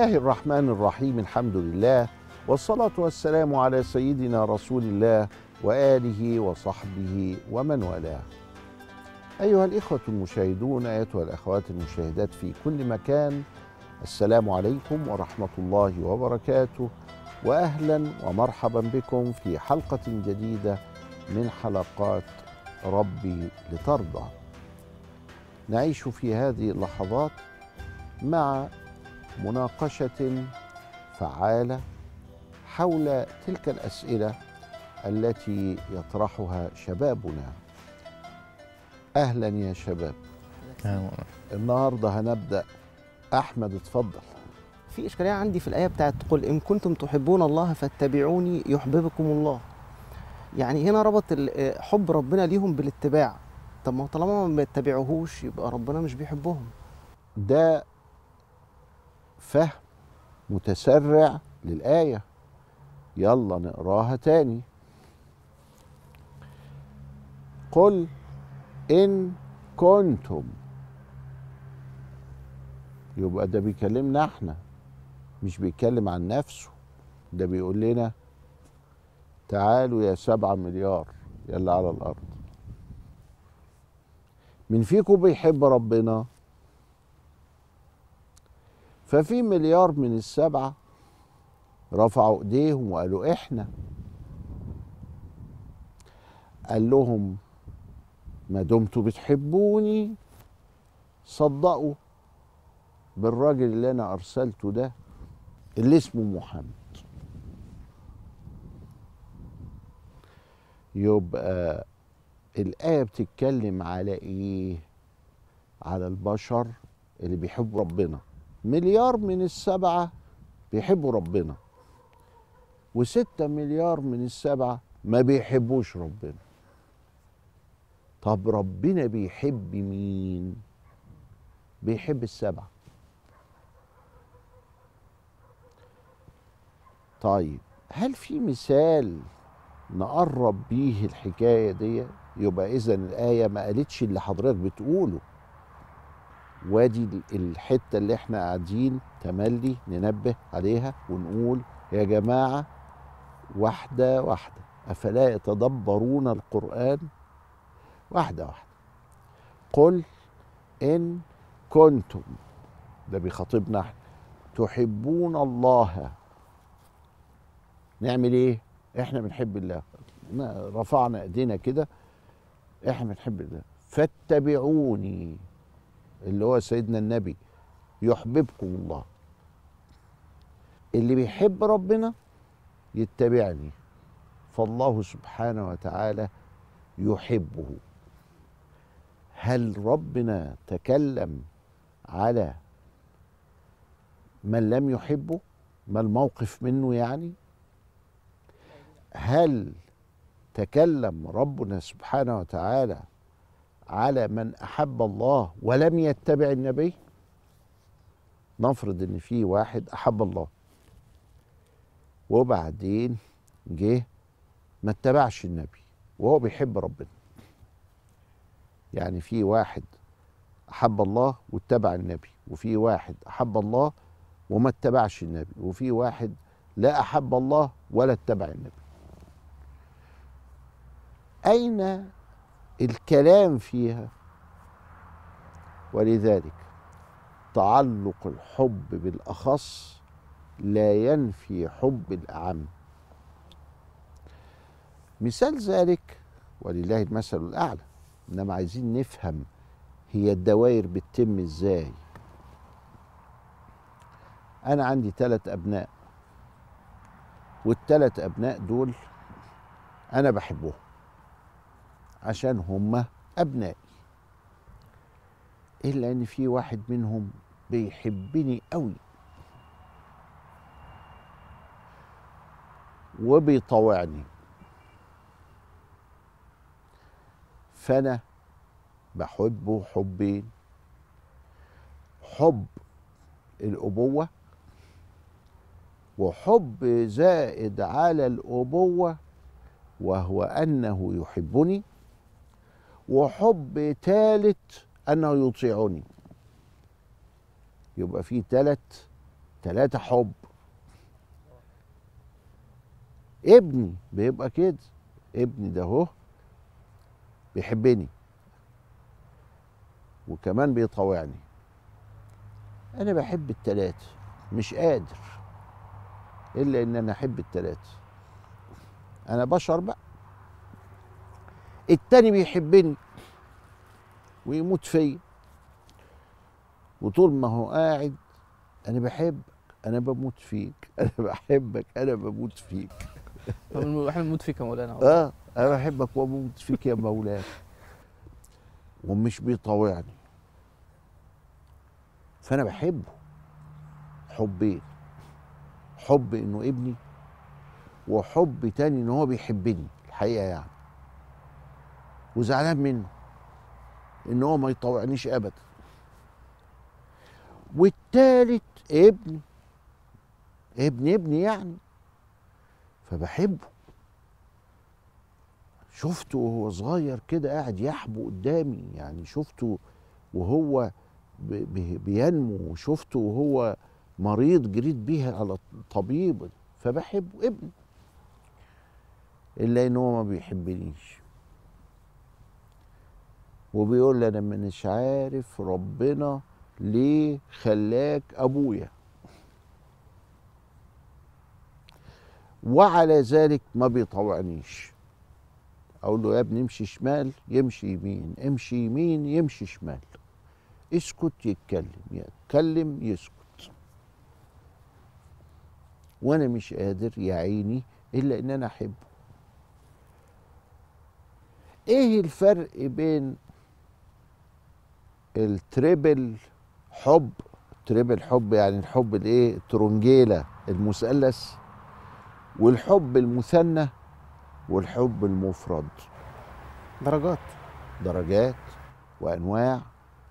الله الرحمن الرحيم الحمد لله والصلاة والسلام على سيدنا رسول الله وآله وصحبه ومن والاه. أيها الإخوة المشاهدون أيتها الأخوات المشاهدات في كل مكان السلام عليكم ورحمة الله وبركاته وأهلا ومرحبا بكم في حلقة جديدة من حلقات ربي لترضى. نعيش في هذه اللحظات مع مناقشة فعالة حول تلك الأسئلة التي يطرحها شبابنا. أهلا يا شباب. النهاردة هنبدأ. أحمد اتفضل. في إشكالية عندي في الآية بتاعت قل إن كنتم تحبون الله فاتبعوني يحببكم الله. يعني هنا ربط ال- حب ربنا ليهم بالاتباع. طب ما هو طالما ما بيتبعوهوش يبقى ربنا مش بيحبهم. ده فهم متسرع للآية. يلا نقراها تاني. قل إن كنتم. يبقى ده بيكلمنا إحنا مش بيتكلم عن نفسه. ده بيقول لنا تعالوا يا سبعة مليار يلا على الأرض. من فيكم بيحب ربنا؟ ففي مليار من السبعة رفعوا ايديهم وقالوا إحنا. قال لهم ما دمتوا بتحبوني؟ صدقوا بالراجل اللي أنا أرسلته ده اللي اسمه محمد. يبقى الآية بتتكلم على إيه؟ على البشر اللي بيحبوا ربنا. مليار من السبعة بيحبوا ربنا وستة مليار من السبعة ما بيحبوش ربنا. طب ربنا بيحب مين؟ بيحب السبعة. طيب هل في مثال نقرب بيه الحكاية دي؟ يبقى إذا الآية ما قالتش اللي حضرتك بتقوله. وادي الحتة اللي إحنا قاعدين تملي ننبه عليها ونقول يا جماعة واحدة واحدة. أفلا يتدبرون القرآن؟ واحدة واحدة. قل إن كنتم ده بيخاطبنا إحنا تحبون الله. نعمل إيه؟ إحنا بنحب الله. رفعنا إيدينا كده إحنا بنحب الله. فاتبعوني. اللي هو سيدنا النبي يحببكم الله. اللي بيحب ربنا يتبعني. فالله سبحانه وتعالى يحبه. هل ربنا تكلم على من لم يحبه؟ ما الموقف منه يعني؟ هل تكلم ربنا سبحانه وتعالى على من أحب الله ولم يتبع النبي؟ نفرض إن في واحد أحب الله. وبعدين جه ما اتبعش النبي وهو بيحب ربنا. يعني في واحد أحب الله واتبع النبي وفي واحد أحب الله وما اتبعش النبي وفي واحد لا أحب الله ولا اتبع النبي. أين الكلام فيها. ولذلك تعلق الحب بالأخص لا ينفي حب الأعم. مثال ذلك ولله المثل الأعلى إنما عايزين نفهم هي الدوائر بتتم إزاي. أنا عندي ثلاث أبناء والثلاث أبناء دول أنا بحبهم. عشان هم أبنائي. إلا إن في واحد منهم بيحبني قوي. وبيطوعني. فأنا بحبه حبين. حب الأبوة. وحب زائد على الأبوة. وهو أنه يحبني. وحب ثالث أنه يطيعني. يبقى في ثلاث تلاتة حب. ابني بيبقى كده. ابني ده هو بيحبني. وكمان بيطاوعني أنا بحب التلاتة مش قادر إلا إن أنا أحب التلاتة. أنا بشر بقى. التاني بيحبني ويموت فيا. وطول ما هو قاعد أنا بحبك أنا بموت فيك أنا بحبك أنا بموت فيك. إحنا بنموت فيك يا مولانا. آه أنا بحبك وبموت فيك يا مولاي ومش بيطاوعني. فأنا بحبه. حبين. حب إنه ابني وحب تاني إن هو بيحبني الحقيقة يعني. وزعلان منه إن هو ما يطوعنيش ابدا. والتالت ابني ابن ابني يعني فبحبه. شفته وهو صغير كده قاعد يحبو قدامي يعني شفته وهو بينمو وشفته وهو مريض جريت بيه على الطبيب فبحبه. ابني إلا إن هو ما بيحبنيش. وبيقول لي أنا مش عارف ربنا ليه خلاك أبويا. وعلى ذلك ما بيطوعنيش. أقول له يا ابني امشي شمال يمشي يمين امشي يمين يمشي شمال. اسكت يتكلم يتكلم يسكت. وأنا مش قادر يا عيني إلا إن أنا أحبه. إيه الفرق بين ال triple حب. triple حب يعني الحب الإيه؟ ال triangle المثلث والحب المثنى والحب المفرد. درجات. درجات وأنواع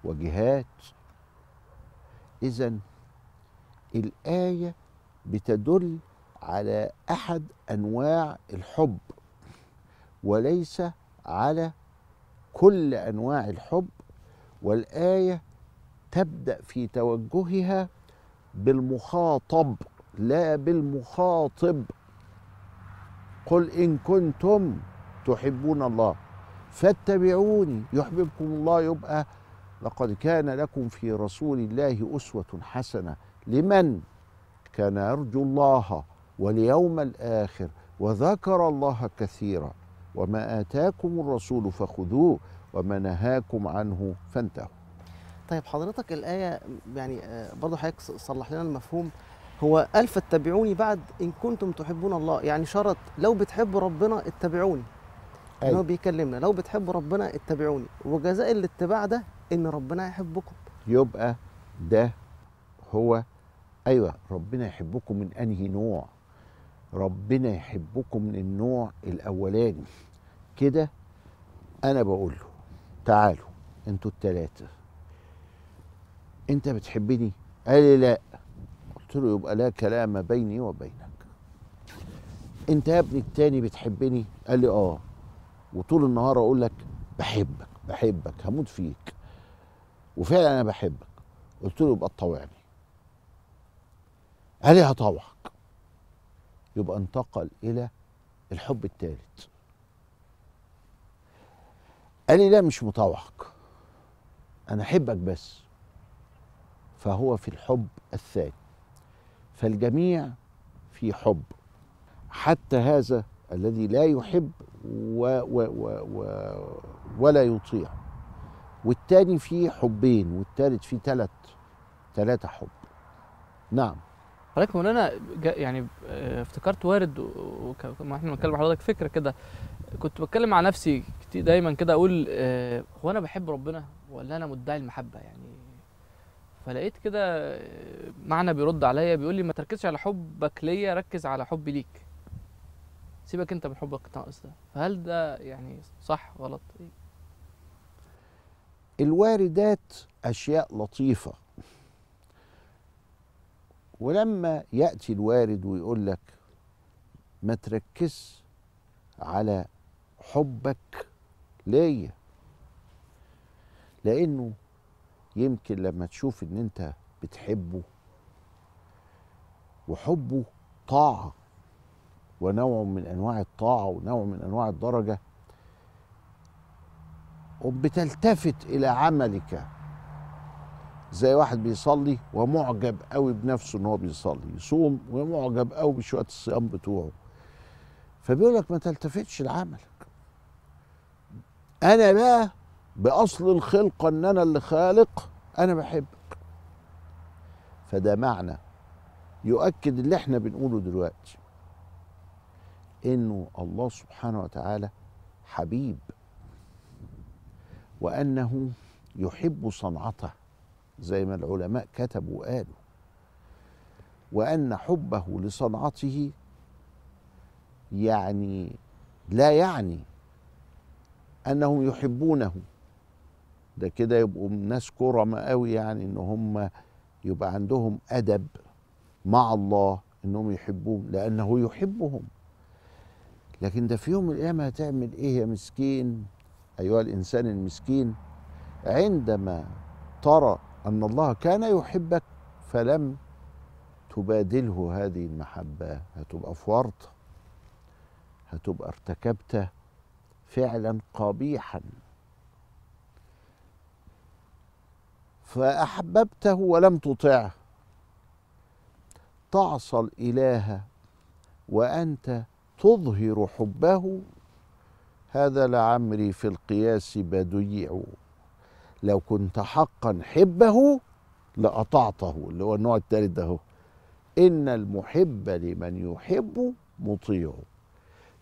وجهات. اذا الآية بتدل على أحد أنواع الحب وليس على كل أنواع الحب والآية تبدأ في توجهها بالمخاطب لا بالمخاطب. قل إن كنتم تحبون الله فاتبعوني يحببكم الله يبقى لقد كان لكم في رسول الله أسوة حسنة. لمن؟ كان يرجو الله واليوم الآخر وذكر الله كثيرا. وما آتاكم الرسول فخذوه وما نهاكم عنه فانتهوا. طيب حضرتك الآية يعني آه، برضه حضرتك صلح لنا المفهوم. هو قال فاتبعوني بعد إن كنتم تحبون الله. يعني شرط لو بتحبوا ربنا اتبعوني. يعني هو أيوة. بيكلمنا لو بتحبوا ربنا اتبعوني. وجزاء الاتباع ده إن ربنا يحبكم. يبقى ده هو أيوه ربنا يحبكم من أنهي نوع؟ ربنا يحبكم من النوع الأولاني. كده أنا بقول له تعالوا أنتوا التلاتة. انت بتحبني؟ قال لي لا. قلت له يبقى لا كلام بيني وبينك. انت يا ابني التاني بتحبني؟ قال لي آه. وطول النهار أقول لك بحبك بحبك هموت فيك. وفعلا أنا بحبك. قلت له يبقى تطوعني. قال لي هطوعك. يبقى انتقل إلى الحب الثالث قال لي لا مش مطوعك أنا أحبك بس. فهو في الحب الثاني. فالجميع في حب. حتى هذا الذي لا يحب و و و و ولا يطيع. والتاني فيه حبين والتالت فيه تلت تلاتة حب. نعم. حضرتك مولانا يعني آه، افتكرت وارد وما إحنا بنتكلم حضرتك فكرة كده. كنت بتكلم مع نفسي كتير دايما كده أقول آه، هو أنا بحب ربنا ولا أنا مدعي المحبة؟ يعني فلقيت كده آه، معنى بيرد عليا بيقول لي ما تركزش على حبك ليا ركز على حبي ليك. سيبك أنت من حبك ناقص ده. فهل ده يعني صح غلط؟ إيه؟ الواردات أشياء لطيفة. ولما يأتي الوارد ويقول لك ما تركز على حبك ليا. لأنه يمكن لما تشوف إن أنت بتحبه وحبه طاعة ونوع من أنواع الطاعة ونوع من أنواع الدرجة وبتلتفت إلى عملك. زي واحد بيصلي ومعجب قوي بنفسه إن هو بيصلي يصوم ومعجب قوي بشوية الصيام بتوعه. فبيقول لك ما تلتفتش لعملك أنا بقى بأصل الخلقه أن أنا اللي خالق أنا بحبك فده معنى يؤكد اللي إحنا بنقوله دلوقتي. إنه الله سبحانه وتعالى حبيب. وأنه يحب صنعته زي ما العلماء كتبوا وقالوا. وأن حبه لصنعته يعني لا يعني أنهم يحبونه. ده كده يبقوا ناس كرمة قوي يعني إن هم يبقى عندهم أدب مع الله إنهم يحبوه لأنه يحبهم. لكن ده في يوم من الأيام هتعمل إيه يا مسكين؟ أيها الإنسان المسكين عندما ترى أن الله كان يحبك فلم تبادله هذه المحبة هتبقى في ورطه هتبقى ارتكبت فعلا قبيحا. فأحببته ولم تطعه. تعصى الإله وأنت تظهر حبه. هذا لعمري في القياس بديع. لو كنت حقا حبه لأطعته. اللي هو النوع الثالث ده إن المحب لمن يحب مطيع.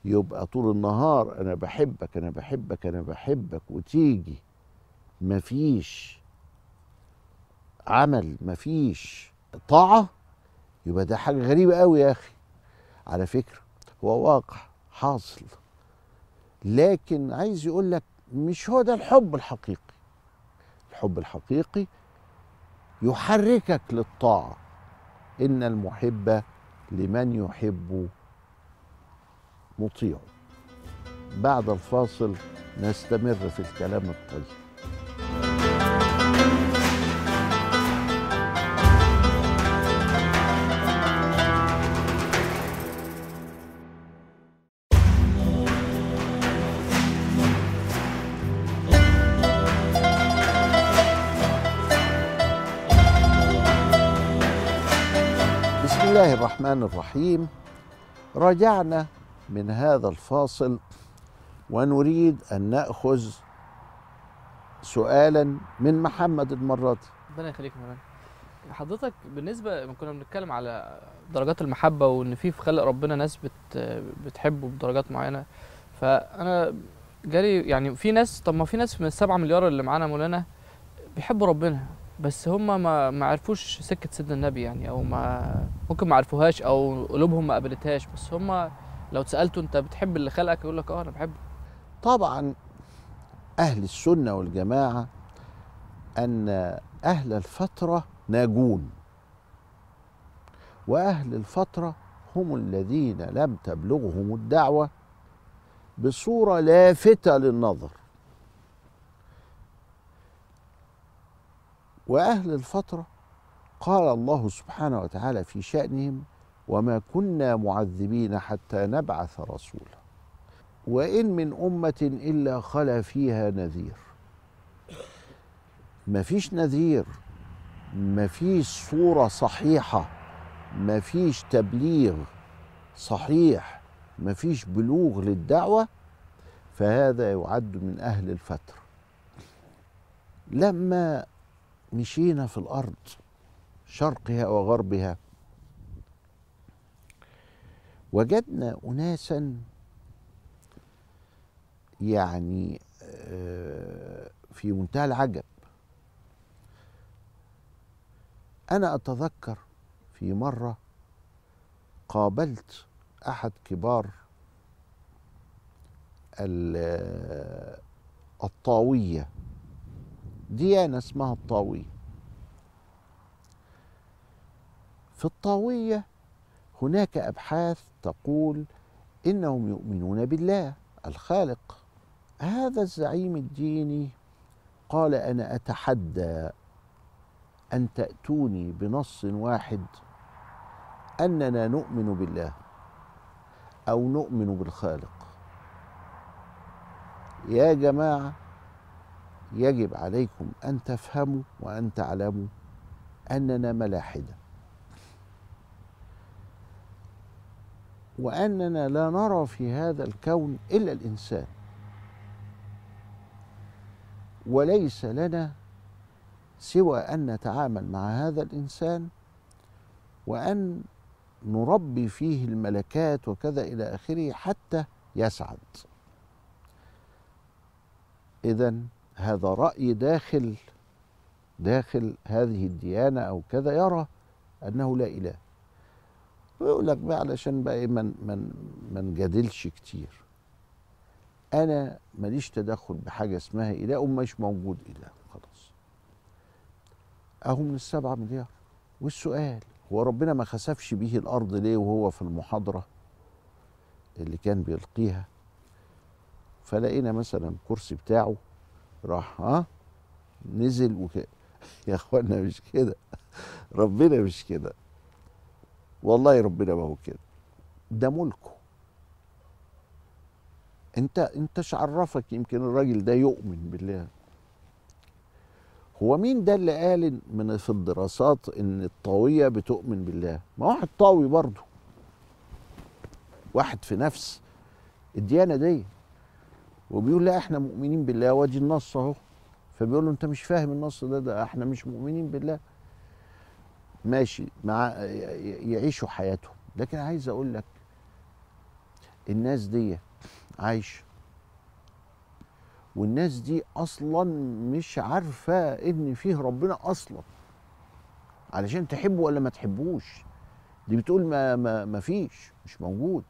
يبقى طول النهار أنا بحبك أنا بحبك أنا بحبك وتيجي. مفيش عمل مفيش طاعة. يبقى ده حاجة غريبة قوي يا أخي. على فكرة هو واقع حاصل. لكن عايز يقول لك مش هو ده الحب الحقيقي. الحب الحقيقي يحركك للطاعة. إن المحب لمن يحب مطيع. بعد الفاصل نستمر في الكلام الطيب. بسم الله الرحمن الرحيم. رجعنا من هذا الفاصل ونريد أن نأخذ سؤالا من محمد المره دي ربنا يخليك يا حضرتك بالنسبة لما كنا بنتكلم على درجات المحبة وإن في في خلق ربنا ناس بت بتحبه بدرجات معينة. فأنا جالي يعني في ناس طب ما في ناس من السبعة مليار اللي معانا مولانا بيحبوا ربنا بس هم ما ما عرفوش سكة سيدنا النبي يعني أو ما ممكن ما عرفوهاش أو قلوبهم ما قبلتهاش بس هم لو اتسألته انت بتحب اللي خلقك يقول لك آه أنا بحبه. طبعا أهل السنة والجماعة أن أهل الفترة ناجون. وأهل الفترة هم الذين لم تبلغهم الدعوة بصورة لافتة للنظر. وأهل الفترة قال الله سبحانه وتعالى في شأنهم وما كنا معذبين حتى نبعث رسولا. وإن من أمة إلا خلا فيها نذير. مفيش نذير مفيش صورة صحيحة مفيش تبليغ صحيح مفيش بلوغ للدعوة فهذا يعد من أهل الفترة لما مشينا في الأرض شرقها وغربها وجدنا اناسا يعني آه، في منتهى العجب. أنا أتذكر في مرة قابلت أحد كبار ال- الطاوية. ديانة اسمها الطاوية. في الطاوية هناك أبحاث تقول إنهم يؤمنون بالله الخالق. هذا الزعيم الديني قال أنا أتحدى أن تأتوني بنص واحد أننا نؤمن بالله أو نؤمن بالخالق. يا جماعة يجب عليكم أن تفهموا وأن تعلموا أننا ملاحدة. وأننا لا نرى في هذا الكون إلا الإنسان. وليس لنا سوى أن نتعامل مع هذا الإنسان وأن نربي فيه الملكات وكذا إلى آخره حتى يسعد. اذا هذا رأي داخل داخل هذه الديانة أو كذا يرى أنه لا إله. ويقول لك بقى علشان بقى إيه من من ما نجادلش كتير. أنا ماليش تدخل بحاجة اسمها إله ومش موجود إله خلاص. أهو من السبعة مليار. والسؤال هو ربنا ما خسفش به الأرض ليه وهو في المحاضرة اللي كان بيلقيها؟ فلقينا مثلا الكرسي بتاعه راح ها؟ نزل وك... يا إخوانا مش كده. ربنا مش كده. والله ربنا ما هو كده. ده ملكه. انت انتش عرفك يمكن الراجل ده يؤمن بالله؟ هو مين ده اللي قال من في الدراسات إن الطاوية بتؤمن بالله؟ ما واحد طاوي برضه. واحد في نفس الديانة دي. وبيقول لا إحنا مؤمنين بالله وادي النص أهو. فبيقول له أنت مش فاهم النص ده ده إحنا مش مؤمنين بالله. ماشي مع يعيشوا حياتهم. لكن عايز أقول لك الناس دي عايشه والناس دي أصلا مش عارفة إن فيه ربنا أصلا. علشان تحبه ولا ما تحبوش. دي بتقول ما ما ما فيش مش موجود.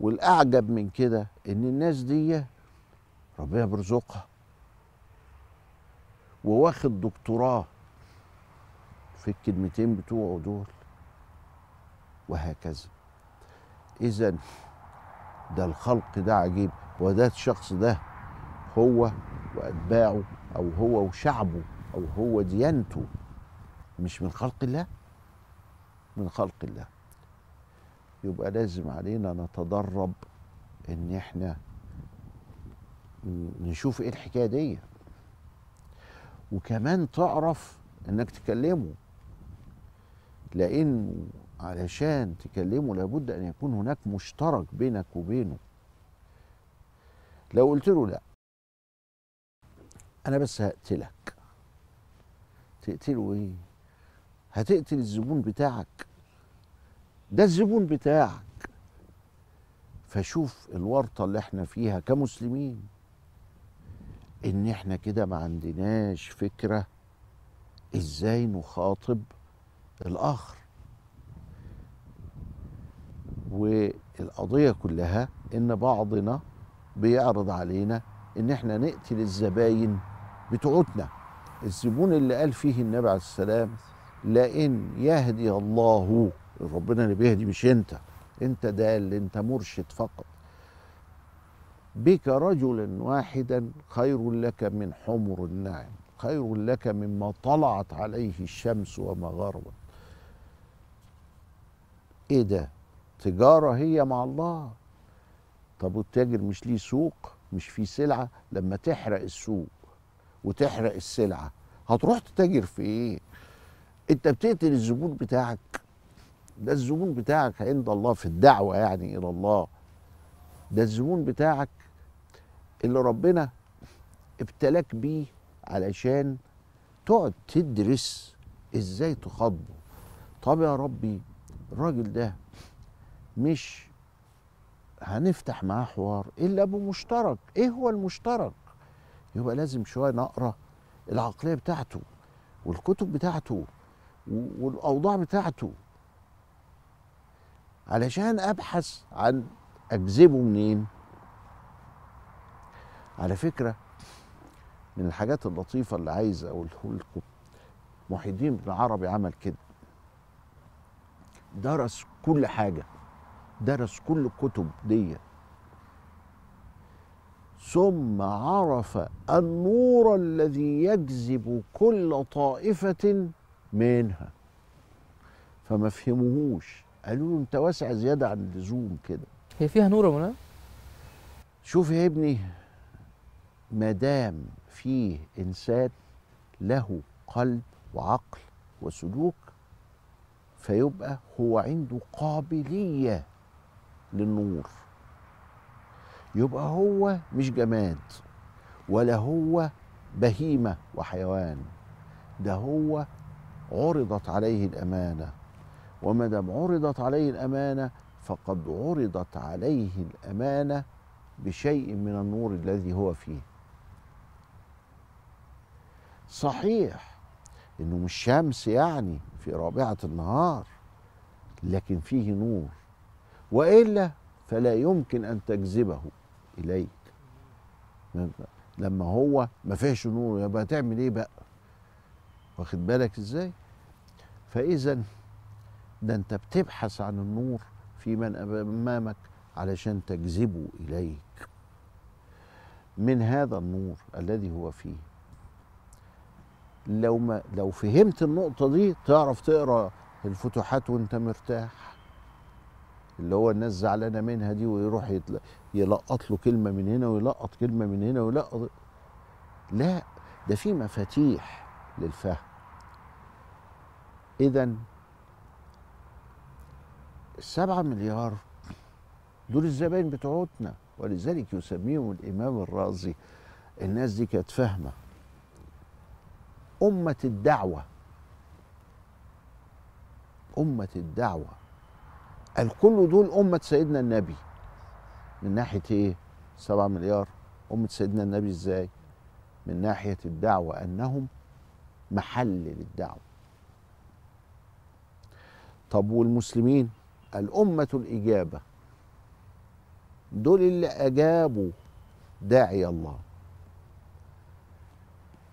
والأعجب من كده إن الناس دي ربنا بيرزقها وواخد دكتوراه. في الكلمتين بتوعه دول وهكذا. اذا ده الخلق ده عجيب وده الشخص ده هو وأتباعه أو هو وشعبه أو هو ديانته. مش من خلق الله؟ من خلق الله. يبقى لازم علينا نتدرب إن إحنا نشوف إيه الحكاية دي. وكمان تعرف إنك تكلمه. لأنه علشان تكلمه لابد أن يكون هناك مشترك بينك وبينه. لو قلت له لا أنا بس هقتلك. تقتله إيه؟ هتقتل الزبون بتاعك. ده الزبون بتاعك. فشوف الورطة اللي إحنا فيها كمسلمين. إن إحنا كده ما عندناش فكرة إزاي نخاطب الآخر. والقضية كلها إن بعضنا بيعرض علينا إن إحنا نقتل الزباين بتوعتنا الزبون اللي قال فيه النبي عليه السلام لئن يهدي الله ربنا اللي بيهدي مش أنت. أنت دال أنت مرشد فقط. بك رجلا واحدا خير لك من حمر النعم خير لك مما طلعت عليه الشمس وما غربت. إيه ده؟ تجارة هي مع الله. طب والتاجر مش ليه سوق؟ مش فيه سلعة؟ لما تحرق السوق وتحرق السلعة هتروح تتاجر في إيه؟ انت بتقتل الزبون بتاعك. ده الزبون بتاعك عند الله في الدعوة يعني إلى الله. ده الزبون بتاعك اللي ربنا ابتلاك بيه علشان تقعد تدرس إزاي تخاطبه. طب يا ربي الراجل ده مش هنفتح معاه حوار إلا بمشترك. إيه هو المشترك؟ يبقى لازم شوية نقرأ العقلية بتاعته والكتب بتاعته والأوضاع بتاعته علشان أبحث عن أجذبه منين. على فكرة من الحاجات اللطيفة اللي عايز أقوله لكم محي الدين بن عربي عمل كده. درس كل حاجة. درس كل الكتب دي. ثم عرف النور الذي يجذب كل طائفة منها. فما فهموهوش قالوا له انت واسع زيادة عن اللزوم كده. هي فيها نور يا مولانا شوف يا ابني ما دام فيه إنسان له قلب وعقل وسلوك فيبقى هو عنده قابلية للنور. يبقى هو مش جماد ولا هو بهيمة وحيوان ده هو عرضت عليه الأمانة. وما دام عرضت عليه الأمانة فقد عرضت عليه الأمانة بشيء من النور الذي هو فيه. صحيح انه مش شمس يعني في رابعة النهار لكن فيه نور. وإلا فلا يمكن أن تجذبه إليك. لما هو ما فيهش نور يبقى تعمل إيه بقى؟ واخد بالك إزاي؟ فإذا ده أنت بتبحث عن النور في من أمامك علشان تجذبه إليك. من هذا النور الذي هو فيه. لو ما لو فهمت النقطة دي تعرف تقرأ الفتوحات وانت مرتاح. اللي هو الناس زعلانة منها دي ويروح. يلقط له كلمة من هنا ويلقط كلمة من هنا ويلقط. لا ده في مفاتيح للفهم. إذا السبعة مليار دول الزباين بتوعتنا ولذلك يسميهم الإمام الرازي. الناس دي كانت فاهمة. أمة الدعوة. أمة الدعوة. الكل دول أمة سيدنا النبي. من ناحية إيه؟ سبعة مليار. أمة سيدنا النبي إزاي؟ من ناحية الدعوة أنهم محل للدعوة. طب والمسلمين؟ الأمة الإجابة. دول اللي أجابوا داعي الله.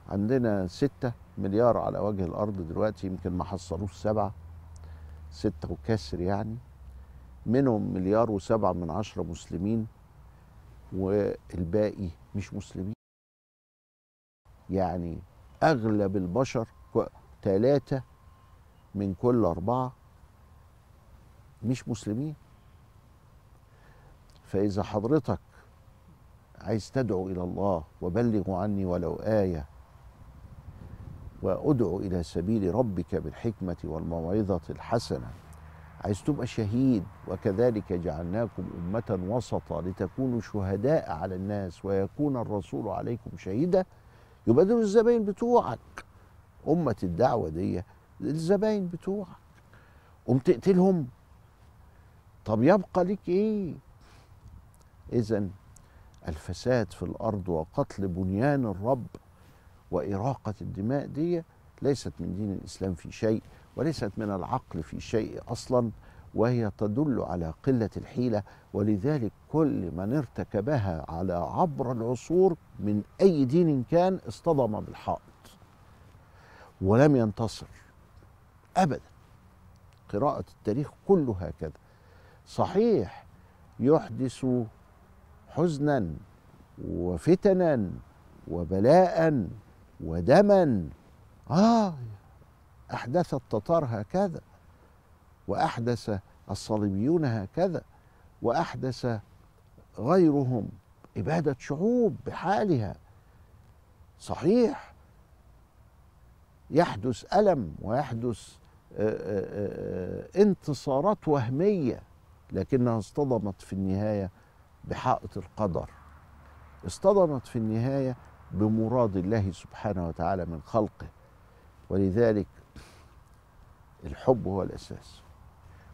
عندنا ستة مليار على وجه الأرض دلوقتي يمكن ما حصلوش سبعة ستة وكسر يعني. منهم مليار وسبعة من عشرة مسلمين والباقي مش مسلمين. يعني أغلب البشر ثلاثة من كل أربعة مش مسلمين. فإذا حضرتك عايز تدعو إلى الله وبلغوا عني ولو آية وأدعو إلى سبيل ربك بالحكمة والموعظة الحسنة. عايز تبقى شهيد وكذلك جعلناكم أمة وسطا لتكونوا شهداء على الناس ويكون الرسول عليكم شهيدا. يبقى دول الزباين بتوعك. أمة الدعوة دي الزباين بتوعك. قوم تقتلهم. طب يبقى لك إيه؟ اذا الفساد في الأرض وقتل بنيان الرب وإراقة الدماء دي ليست من دين الإسلام في شيء وليست من العقل في شيء أصلا وهي تدل على قلة الحيلة. ولذلك كل من ارتكبها على عبر العصور من أي دين كان اصطدم بالحائط. ولم ينتصر. ابدا. قراءة التاريخ كله هكذا. صحيح يحدث حزنا وفتنا وبلاء ودما. آه أحدث التتار هكذا وأحدث الصليبيون هكذا وأحدث غيرهم اباده شعوب بحالها. صحيح يحدث ألم ويحدث انتصارات وهمية لكنها اصطدمت في النهاية بحائط القدر. اصطدمت في النهاية بمراد الله سبحانه وتعالى من خلقه. ولذلك الحب هو الأساس.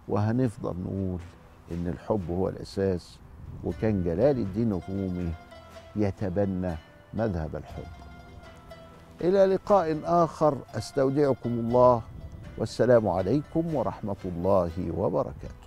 وهنفضل نقول إن الحب هو الأساس وكان جلال الدين الرومي يتبنى مذهب الحب. إلى لقاء آخر أستودعكم الله والسلام عليكم ورحمة الله وبركاته.